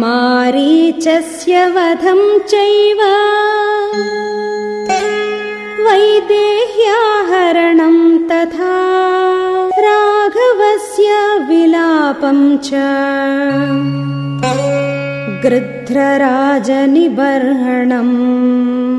मारीचस्य वधं चैव। वैदेह्याहरणं तथा राघवस्य विलापं च। गृध्रराजनिबर्हणम्।